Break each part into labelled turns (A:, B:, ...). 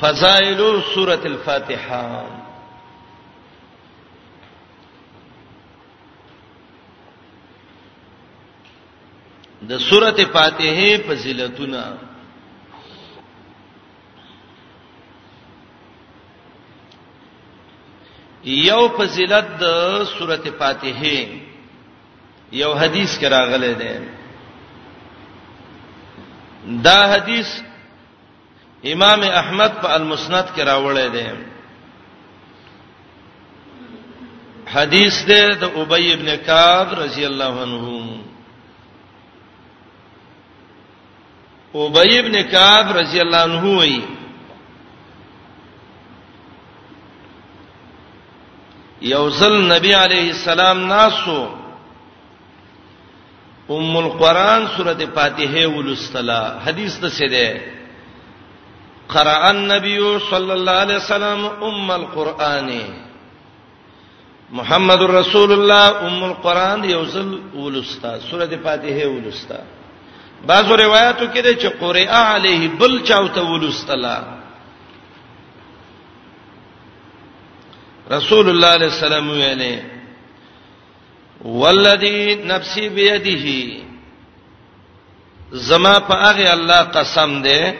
A: فضائل سورۃ الفاتحه د سورته فاتحه فضیلتونه یو فضیلت د سورته فاتحه یو حدیث کې راغلی دی دا حدیث امام احمد په المسند کې راوړی دی حدیث دی د ابی ابن کعب رضی الله عنه ابی ابن کعب رضی الله عنه وی یوزل نبی علیہ السلام ناسو ام القران سوره فاتحه ولستلا حدیث ته څه ده قرأ النبي صلى الله عليه وسلم ام القران محمد رسول الله ام القران یوزل ولستا سوره فاتحه ولستا بعضو روایتو کې ده چې قرئ علیه بل چاوته ولستلا رسول الله صلی الله علیه وسلم ویله والذي نفسي بيده زما په هغه الله قسم ده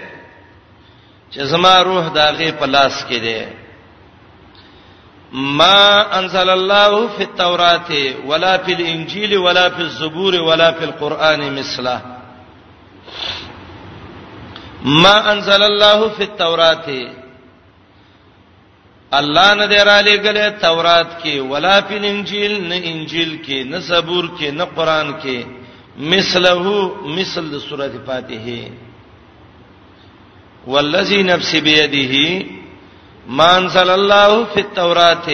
A: چې زما روح داغه په لاس کې ده ما انزل الله في التوراة ولا في الانجيل ولا في الزبور ولا في القران مثله ما انزل الله في التوراة الله نه دی را لېګلې تورات کې ولا فی الانجیل نه انجیل کې نه زبور کې نه قران کې مثله مثل د سوره فاتحه والذی نفس بيده ما انزل الله فی التوراۃ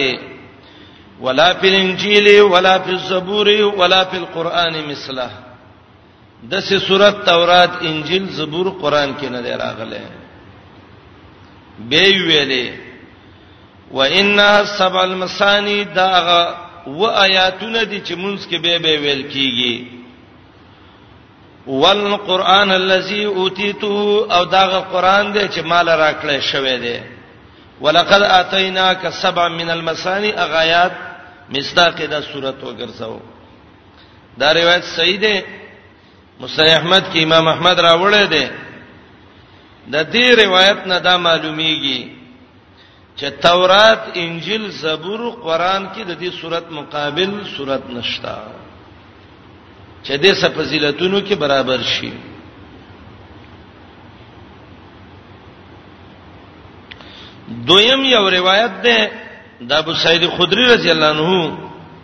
A: ولا فی الانجیل ولا فی الزبور ولا فی القرآن مثله دسه سورت تورات انجیل زبور قران کې نه دی راغله به ویلې و ان سبع المسانی داغه و آیاتونه دي چې مونږ کې به به ویل کیږي والقران الذي اوتیتو او داغه قران دی چې مال راکړې شوی دی ولقد اتیناک سبع من المسانی اغایات مصداق دا سورته وګرځاو دا روایت صحیح دی مصنف احمد کې امام احمد راوړی دی د دې روایت نه دا معلومیږي چې تورات انجیل زبور قران کې د دې صورت مقابل صورت نشتا چې دې څه فضیلتونو کې برابر شي دویم یو روایت ده د ابو سعید خدری رضی الله عنه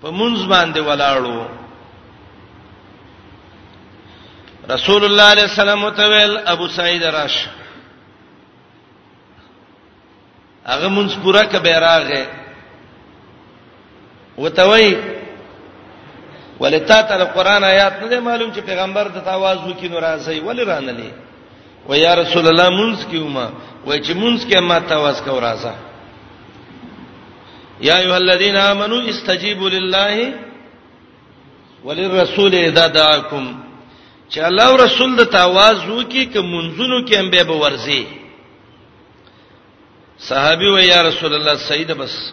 A: په منځ باندې ولاړو رسول الله علیه السلام ته ویل ابو سعید راش هغه مونږ پورا ک بیراغه وتوي ولتا ته قرآن آیات نه معلوم چې پیغمبر د تاواز وکینو راځي ولی رانلې و یا رسول الله مونږ کیوما وای چې مونږ کې ما تواس کو راځه یا ایه الذین آمنو استجیبوا لله وللرسول اذا دعاکم چې الله او رسول د تواز وکي ک منځونو کې هم به ورزي صحابي و یا رسول الله سید بس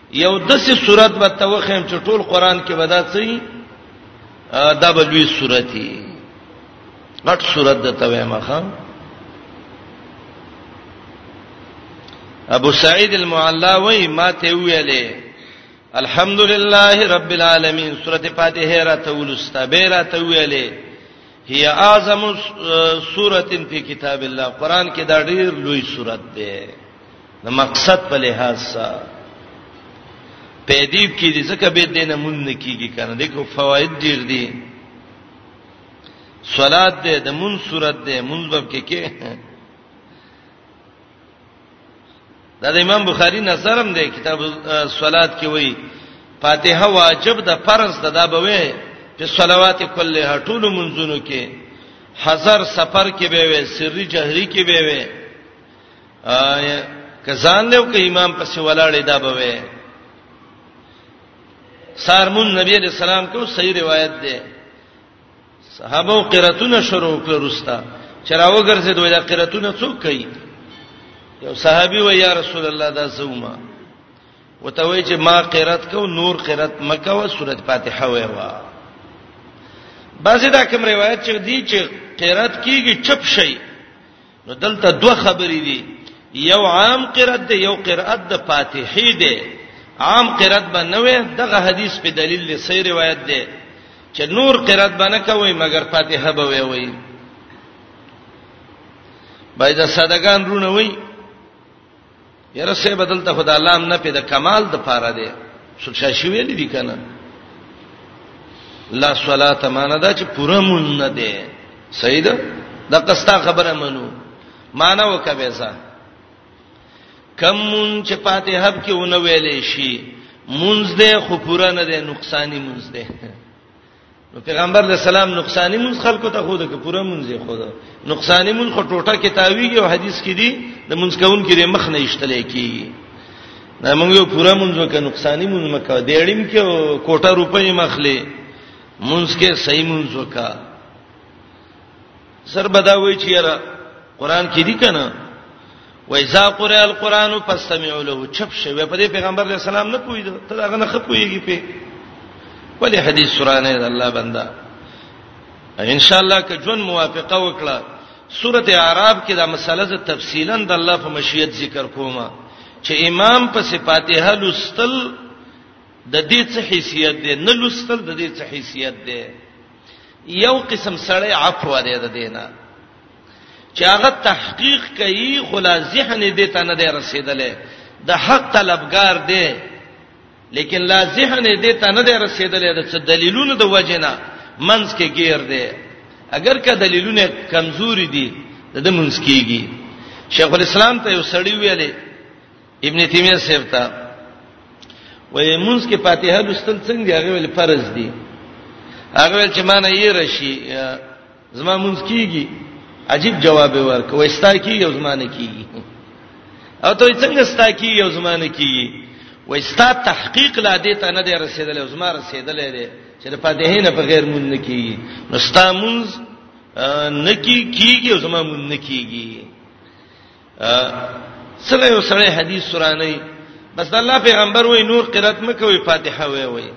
A: یو دسه صورت به توخم چې ټول قران کې به دا څه دا بلوي صورتي غټ صورت د تویمه خان ابو سعید المعلا وای ما ته ویلې الحمدلله رب العالمین سورته فاتحه را ته ولستا به را ته ویلې هي اعظم سورته په کتاب الله قران کې دا ډیر لوی سورته ده د مقصد په لحاظ سره پیدیب کې دي ځکه به دینه مون نه کیږي کنه دغه فواید ډیر دي صلات دې د مون صورت دې منځب کې کې دا د امام بخاری نظرم دی کتاب صلات کې وایي فاتحه واجب د فرض د دا بوي په صلوات کله هټول منځونو کې حذر سفر کې به وي سری جهري کې به وي کزان له کې امام پسې ولاړې دا به وې سارمون نبی علیہ السلام کو صحیح روایت ده صحابه قراتونه شروع کړ رستا چراو ګرځي دوی دا قراتونه څوک کوي یو صحابي و یا رسول الله دا زوما وتوي چې ما قرات کو نور قرات مکه و سوره فاتحه وې وا بعضی دا کوم روایت چې دی چې قرات کیږي چپ شي نو دلته دوه خبرې دي یو عام قرات دی یو قرات د فاتحه دی عام قرات به نه وي دغه حدیث په دلیل دی صحیح روایت دی چې نور قرات به نه کوي مګر فاتحه به وي وي باید صدقان رونه وي یره سه بدل ته خدای الله نه په د کمال د پاره دی سچا شي ویل دي کنه لا صلات معنا دا چې پوره مون نه دی سید د قستا خبره منو معنا وکبه سا کم مون چې پاتې حب کې ونه ویلې شي مونږ دې خو پوره نه دی نقصانی مونږ دې نو پیغمبر علی السلام نقصانی مونږ خلکو ته خو د پوره مونږ یې خو دا نقصانی مونږ خو ټوټه کې تاویږي او حدیث کې دی د مونږ کون کې مخ نه اشتلې کیږي دا مونږ یو پوره مونږ کې نقصانی مونږ مکه د اړیم کې کوټه روپۍ مخلې مونږ کې صحیح مونږ وکړه سر بداوي چې یاره قران کې دي کنه وایذا قرئ القرآن فاستمعوا له چپ شوی په دې پیغمبر علی السلام نه پوي ته دا غنه خپويږي په ولې حدیث سورانه د الله بندا ان شاء الله که جون موافقه وکړه سوره اعراف کې دا مسله ز تفصیلا د الله په مشیت ذکر کومه چې امام په صفاتها لستل د دې څه حیثیت دی نه لستل د دې څه حیثیت دی یو قسم سړی عفو دی د دینه چې هغه تحقیق کوي خو لا ذهن دې ته نه دی رسیدلې د حق طلبګار دی لیکن لا ذهن دې ته نه دی رسیدلې د څه دلیلونو د وجنه منځ کې گیر دی اگر که دلیلونه کمزوري دي د منځ کېږي شیخ الاسلام ته یو سړی ویلې ابن تیمیه سیفتا وې مونږ کې فاتحه لوستل څنګه دی هغه ول فرض دی هغه ول چې معنی یې رشي زما مونږ کیږي عجیب جواب ورک وې ستا کیږي او زما نه کیږي او ته څنګه ستا کیږي او زما نه کیږي وې ستا تحقیق لا دې ته نه دی رسیدل او زما رسیدل دی چې د فاتحه نه په غیر مونږ نه کیږي نو ستا مونږ نکی کیږي او زما مون نکیږي سره یو سره حدیث سورانی بس الله پیغمبر وای نور قرات مکوې فاتحه وای وای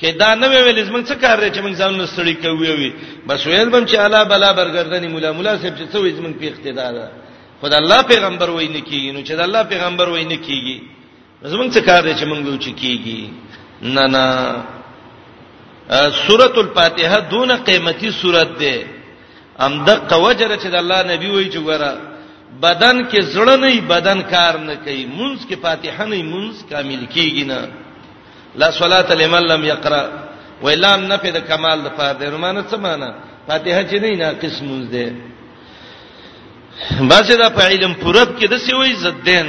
A: کې دا نه ویل زمنګ څه کار لري چې موږ ځان نستړي کوي وي بس ویل بم چې الا بلا برګردنی مولا مولا صاحب چې څه وي زمنګ په اقتدا ده خدای الله پیغمبر وای نه کیږي نو چې الله پیغمبر وای نه کیږي زمونږ څه کار دی چې مونږ یو چې کیږي نه نه سورۃ الفاتحه دون قیمتي سورۃ ده ام د قوجره چې د الله نبی وایي چې ګوره بدن کې زړه نه بدن کار نه کوي مونږ کې فاتحه نه مونږ کامل کیږي نه لا صلات لمن لم يقرأ ویلام نه په د کمال د پاره ده رومانه څه معنا فاتحه چې نه نه قسم مونږ ده باسه دا په علم پورب کې د سوي زدين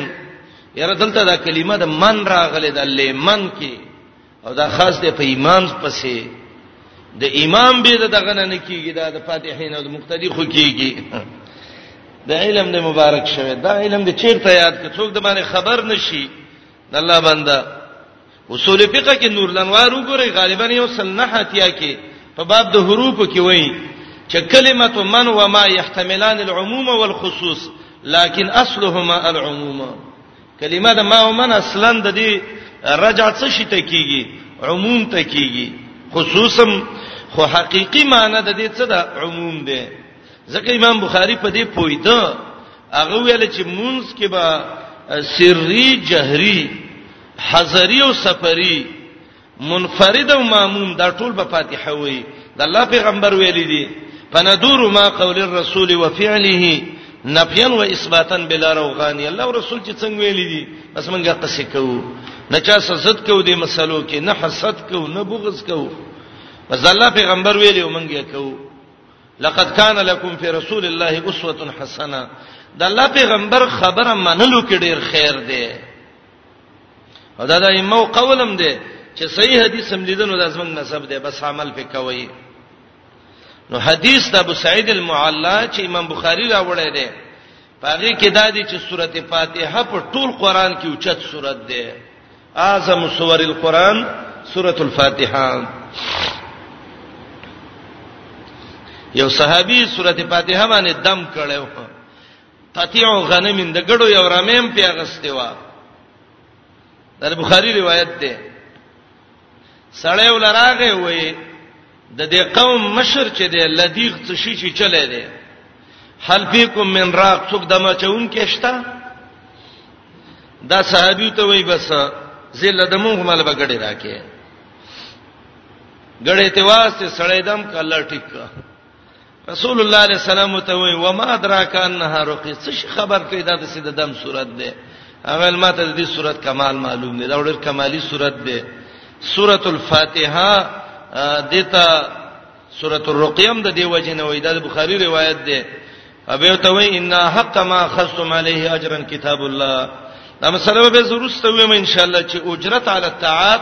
A: یاره دلته دا کلمه د من راغله د لمن کې او دا خاص دی په امام پسې د امام به دغه نه کیږي دا د فاتحین او د مقتدی خو کیږي د علم د مبارک شوه دا علم د چیرته یاد کې څوک د باندې خبر نشي د الله بنده اصول فقه کې نور لنوار وګورئ غالبا یو سل نه حتیا کې په باب د حروف کې وایي چې کلمه من و ما يحتملان العموم والخصوص لكن اصلهما العموم کلمه د ما او من اصلا د دې رجع څه شي ته کیږي عموم ته کیږي خصوصا خو حقيقي معنی د دې څه ده عموم ده ځکه امام بخاری په دې پویده هغه ویل چې مونږ کې به سری جهری حضری او سفری منفرد او ماموم دا ټول په فاتحه وي د الله پیغمبر ویل دي فندور ما قول الرسول وفعله نفيا واثباتا بلا روغان الله او رسول چې څنګه ویل دي بس مونږه قصې کوو نه چا سزت کوو دې مسلو کې نه حسد کوو نه بغض کوو بس الله پیغمبر ویل مونږه کوو لقد کان لکم فی رسول الله اسوه حسنه د الله پیغمبر خبره منلو کې ډیر خیر دی او دا د ایمو قولم دی چې صحیح حدیث هم لیدنو د ازمن نسب دی بس عمل پې کوي نو حدیث د ابو سعید المعلا چې امام بخاری راوړی دی پاره کې دا دی چې سورته فاتحه په ټول قران کې اوچت سورته ده اعظم سور القران سوره الفاتحه یو صحابي سوره فاتحه باندې دم کړو قطيع غنم د ګړو یو رمیم پیغسته و د بخاری روایت ده سړی ولراغه وې د دې قوم مشر چې دی لدیغ څه شي چې چلے دی هل فیکم من راق څوک د مچون کې شتا دا صحابي ته وای بس زله د مونږ مال بغړې راکې غړې ته واسه سړې دم کله ټیک رسول الله علیه السلام ته وی و ما ادراک انها رقی څه خبر کوي دا د سید دم صورت ده اول ماته د دې صورت کمال معلوم دی دا ډېر کمالی صورت ده سورۃ الفاتحه دته سورۃ الرقیم د دې وجه نه وای دا د بخاری روایت ده ابه ته وی ان حق ما خصم علیه اجرا کتاب الله دا مسله به زروست ویم ان شاء الله چې اجرت علی الطاعات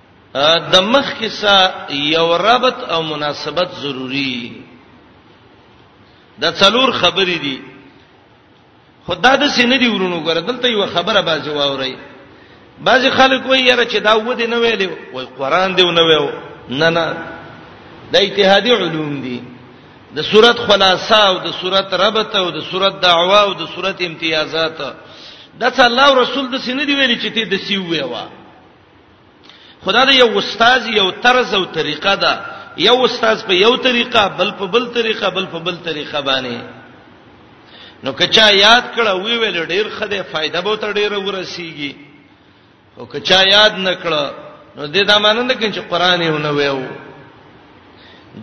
A: د مخ کې سا یو ربط او مناسبت ضروری د څلور خبرې دي خدا د سینې دی ورونو ګره دلته یو خبره باځي واوري بعضی خلک وایي یاره چې دا و دې نه ویلې وای قران دې نه ویو نه نه د اجتهادي علوم دي د صورت خلاصه او د صورت ربط او د صورت دعوا او د صورت امتیازات د الله او رسول د سینې دی ویلې چې ته د سی ویوا خدا د یو استاد یو طرز او طریقه ده یو استاد په یو طریقه بل په بل طریقه بل په بل طریقه باندې نو کچا یاد کړه وی ویل ډیر خده فائدہ به تر ډیر ورسیږي او کچا یاد نکړه نو دې دا مانند کین چې قران یې ونه ویو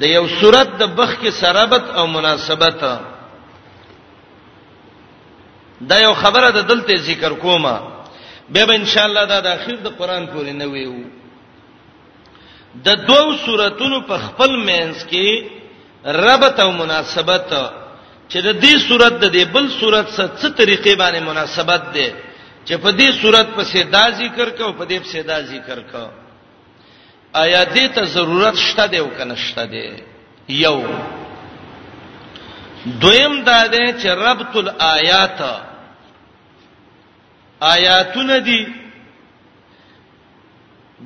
A: د یو صورت د بخ کې سرابت او مناسبت دا یو خبره ده دلته ذکر کومه به به ان شاء الله دا د اخیر د قران پورې نه ویو د دوو سوراتونو په خپل مینس کې ربط او مناسبت چې د دې صورت د دې بل صورت سره څه طریقې باندې مناسبت ده چې په دې صورت پسې دا ذکر کو په دې پسې دا ذکر کو آیا دې ته ضرورت شته دی او کنه شته دی یو دویم دا دی چې ربط الایات آیاتونه دي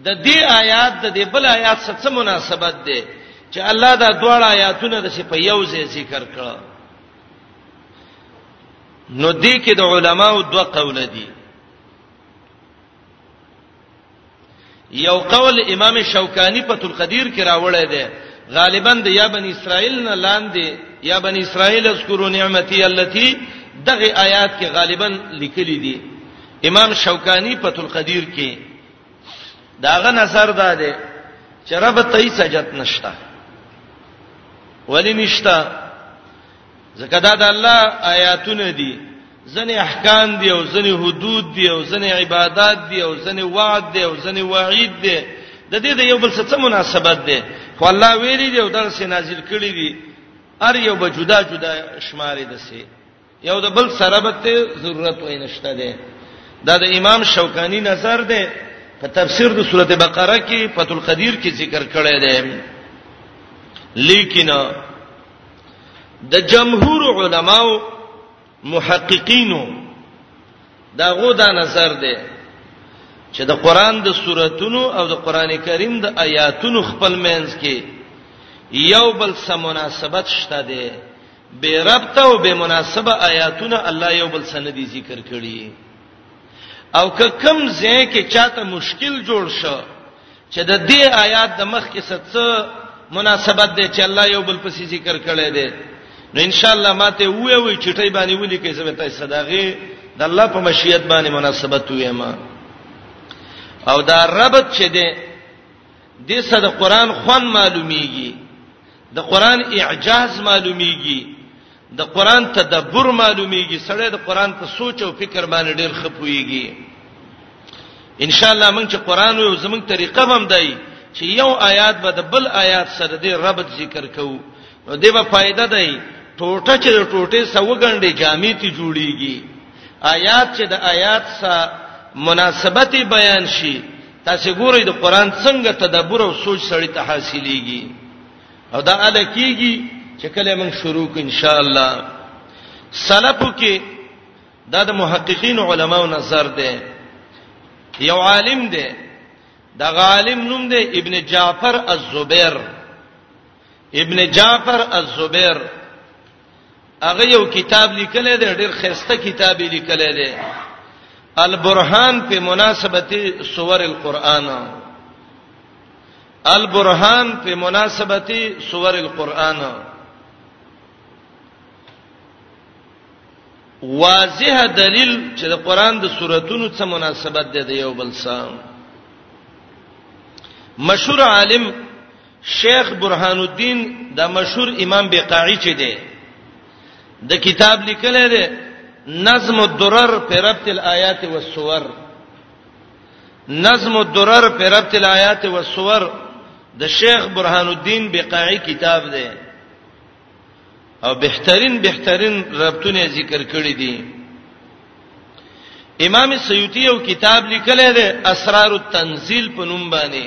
A: د دې آیات د دې بل آیات سره څه مناسبت ده چې الله دا دواړه آیاتونه د په یو ځای ذکر کړه نو دې کې د علماو دوه قول دي یو قول امام شوکانی په تل قدیر کې راوړی دی غالبا د یا بنی اسرائیل نه لاندې یا بنی اسرائیل اذکروا نعمتي التي دغه آیات کې غالبا لیکلي دي امام شوکانی په تل قدیر کې داغه نظر دا دی چې رب ته یې سجدت نشتا ولی نشتا ځکه دا د الله آیاتونه دي ځنې احکام دي او ځنې حدود دي او ځنې عبادت دي او ځنې وعد دي او ځنې وعید دي د دې د یو بل څه څه مناسبت ده خو الله ویلي دی او دغه سي نازل کړی دی ار یو به جدا جدا شمارې ده سي یو د بل سره به ته ضرورت وای نشته ده دا د امام شوکانی نظر ده په تفسیر د سورته بقره کې فتح القدیر کې ذکر کړی دی لیکن د جمهور علماو محققینو دا غو دا نظر دی چې د قران د سوراتونو او د قران کریم د آیاتونو خپل مینس کې یو بل سره مناسبت شته دی به ربط او به مناسبه آیاتونه الله یو بل سره دی ذکر کړی او که کم ځای کې چاته مشکل جوړ شو چې د دې آیات د مخ کې څه مناسبت دی چې الله یو بل پسې ذکر کړی دی نو ان شاء الله ماته وې وې چټي باندې ولي کې زه به تاسو صداغه د الله په مشیت باندې مناسبت وې ما او دا ربط چې دی د صد قران خوان معلومیږي د قران اعجاز معلومیږي د قران تدبر معلومیږي سړی د قران په سوچ او فکر باندې ډیر خپويږي ان شاء الله موږ چې قران یو زموږ طریقه هم دی چې یو آیات به د بل آیات سره د ربط ذکر کوو نو دې به فائدہ دی ټوټه چې ټوټه سوګنډې جامې ته جوړیږي آیات چې د آیات سره مناسبت بیان شي تاسو ګورئ د قران څنګه تدبر او سوچ سړی ته حاصلېږي او دا اله کیږي چې کله موږ شروع کو ان شاء الله سلفو کې دا د محققین علماو نظر دی یو عالم دی دا عالم نوم دی ابن جعفر الزبیر ابن جعفر الزبیر هغه یو کتاب لیکل دی ډیر خسته کتاب لیکل دی البرهان په مناسبت سور القرآن البرهان په مناسبت سور القرآن واضح دلیل چې د قران د سوراتونو څخه مناسبت دی د یو بل سره مشهور عالم شیخ برهان الدین د مشهور امام بقاعی چې دی د کتاب لیکل دی نظم الدرر په ربط الآیات والسور نظم الدرر په ربط الآیات والسور د شیخ برهان الدین بقاعی کتاب دی او بهترین بهترین ربطونه ذکر کړی دي امام سیوطی یو کتاب لیکل دی اسرار التنزیل په نوم باندې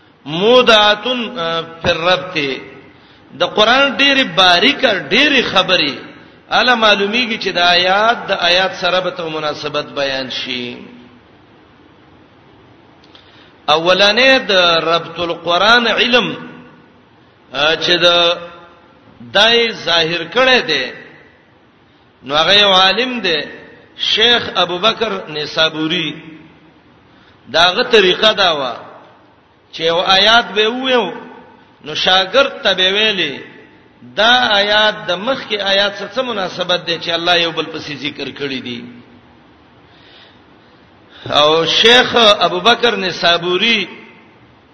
A: مودعتن فی الربط د قران ډېر باریک ډېر خبرې اله معلومیږي چې د آیات د آیات سره به ته مناسبت بیان شي اولنې د ربط القرآن علم چې د دای ظاهر کړي دي نو هغه یو عالم دی شیخ ابوبکر نسابوری داغه طریقه دا و چې او آیات به ویو نو شاګرد ته به ویلي دا آیات د مخ کې آیات سره څه مناسبت دی چې الله یو بل پسې ذکر کړی دی او شیخ ابوبکر نسابوری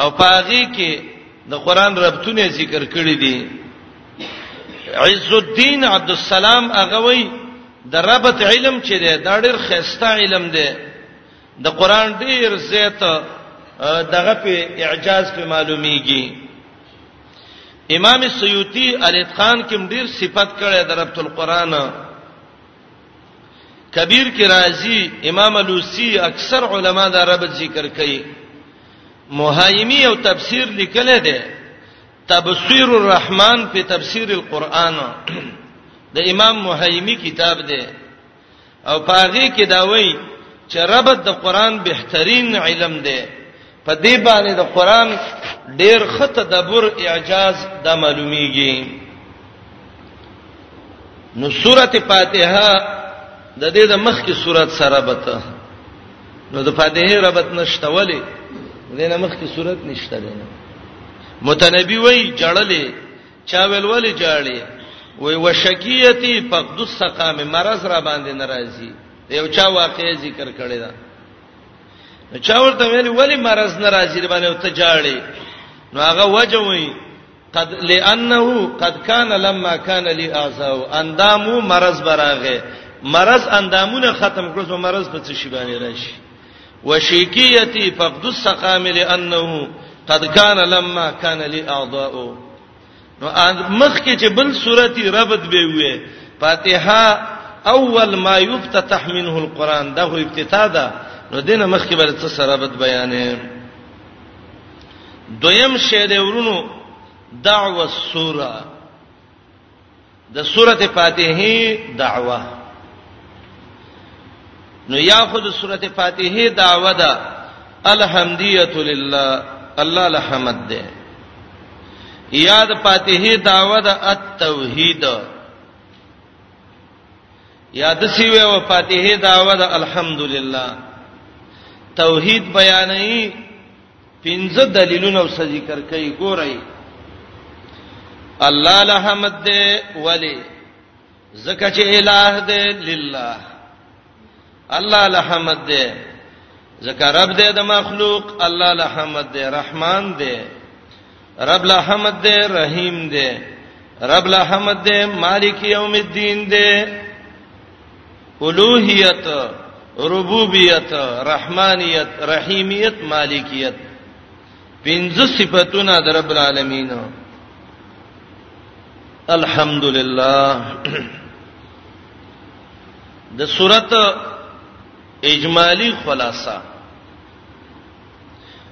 A: او پاغي کې د قران ربطونه ذکر کړی دي عز الدین عبد السلام هغه وی د ربط علم چې دی دا ډېر خسته علم دی د قران ډېر زیات دغه په اعجاز په معلومیږي امام سیوطی الاتقان کې ډېر صفت کړی د ربط القرآن کبیر کې راځي امام لوسی اکثر علما دا رب ذکر کوي مهایمی او تفسیر لیکل دي تبصیر الرحمن په تفسیر القرآن د امام مهایمی کتاب دی او پاغي کې دا وایي چې رب د قرآن بهترین علم دی په دې باندې د قران ډېر ښه تدبر اعجاز د معلومیږي نو سورته فاتحه د دې د مخ کې سورته سره بته نو د فاتحه ربط نشته ولی دینه مخ کې سورته نشته دینه متنبی وای جړلې چا ویل ولی جړلې وای وشکیتی فقد السقام مرز را باندې ناراضي یو چا واقعي ذکر کړی دا چا ورته ویل ولی مرز ناراضی باندې ته جاړي نو هغه وجه وای قد لانه قد كان لما كان لي اعزاو اندامو مرز براغه مرز اندامونه ختم کړو زو مرز په څه شی باندې راشي وشیکیتی فقد السقام لانه قد كان لما كان لي اعضاء نو مخ کې چې بل سورتي ربط به وي فاتحه اول ما یفتتح منه القران دا هو ابتدا ده نو دینه مخ کې بل څه سره ربط بیانې دویم شی دی ورونو دعوه السوره د سورته فاتحه دعوه نو یا خود سورته فاتحه دعوه ده الحمدیت لله الله الحمد ده یاد فاتحه دعوه ده التوحید یاد سی وی او فاتحه دعوه ده الحمدلله توحید بیانې پنځه دلیلونه وس ذکر کوي ګورئ الله له حمد دی ولی زکه چې الٰه دی لله الله له حمد دی زکه رب دی د مخلوق الله له حمد دی رحمان دی رب له حمد دې رحیم دې رب له حمد دې مالک یوم الدین دې اولوہیت ربوبیت رحمانیت رحیمیت مالکیت پنځه صفاتونه در رب العالمین الحمدلله د سورته اجمالی خلاصہ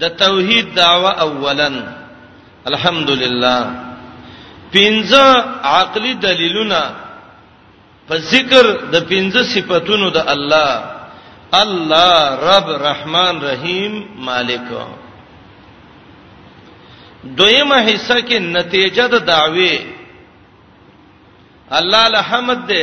A: د توحید دعوه اولا الحمدلله پنځه عقلي دلیلونه په ذکر د پنځه صفاتونو د الله الله رب رحمان رحیم مالک دویمه حصہ کې نتیجه د دعوی الله الحمد ده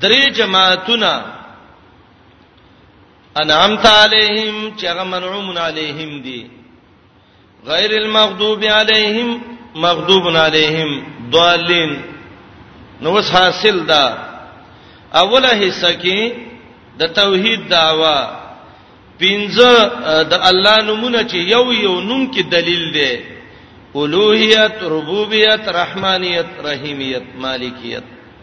A: درې جماعتونه انعمت علیهم چې هغه منعوم علیهم دي غیر المغضوب علیهم مغضوب علیهم ضالین نو وس حاصل دا اوله حصہ کې د توحید دعوا پنځه د الله نمونه چې یو یو نوم کې دلیل دی اولوہیت ربوبیت رحمانیت رحیمیت مالکیت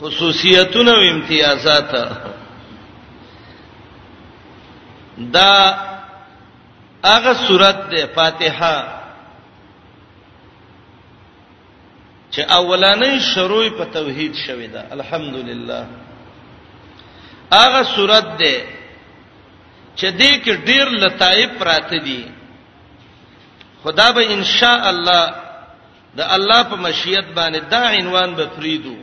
A: خصوصیتونه او امتیازات دا هغه سورته ده فاتحه چې اولانې شروع په توحید شوې ده الحمدلله هغه سورته ده چې دې کې ډېر لطائف پراته دي خدا به ان شاء الله د الله په مشیت باندې دا عنوان به فریدو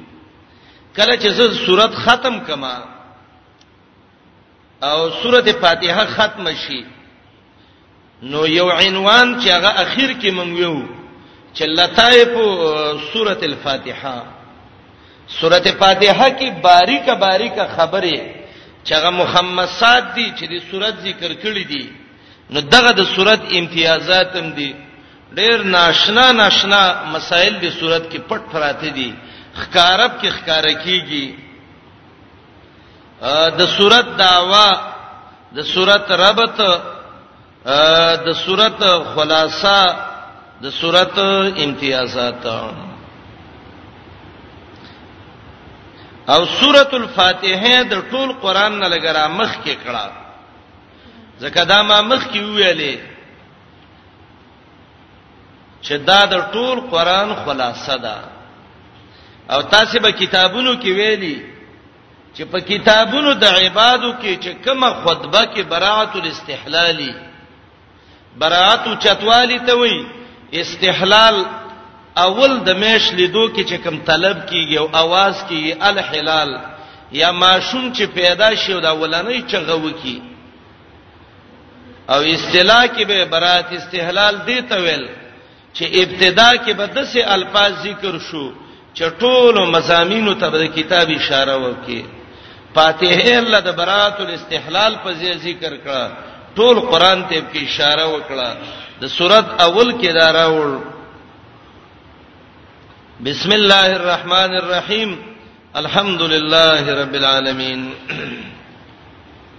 A: کله چې زه صورت ختم کما او سورته فاتحه ختم شي نو یو عنوان چې هغه اخر کې مونږ یو چې لطائف سورته الفاتحه سورته فاتحه کې باریکه باریکه خبره چې هغه مخمسات دي چې د سورته ذکر کړې دي نو دغه د سورته امتیازات هم دي ډیر ناشنا ناشنا مسائل به صورت کې پټ پراته دي خکارب کې خکار کیږي د صورت داوا د صورت ربط د صورت خلاصہ د صورت امتیازات او سوره الفاتحه د ټول قران نه لګرا مخ کې کړه ځکه دا ما مخ کې ویلې چې دا د ټول قران خلاصه ده او تاسو به کتابونو کې ویلي چې په کتابونو د عبادو کې چې کومه خطبه کې براءت الاستحلالي براءت چتوالی ته وایي استحلال اول د میش لیدو کې چې کم طلب کیږي او आवाज کیږي الحلال یا ماشوم چې پیدا شي او د اولنۍ چغو کی او اصطلاح کې به برات استحلال دی ته ویل چې ابتدا کې به د سه الفاظ ذکر شو چې ټول مزامینو ته د کتاب اشاره وکړي فاتحه الله د برات الاستحلال په ذکر کړه ټول قران ته کې اشاره وکړه د سورۃ اول کې دا راوړ بسم الله الرحمن الرحیم الحمدلله رب العالمین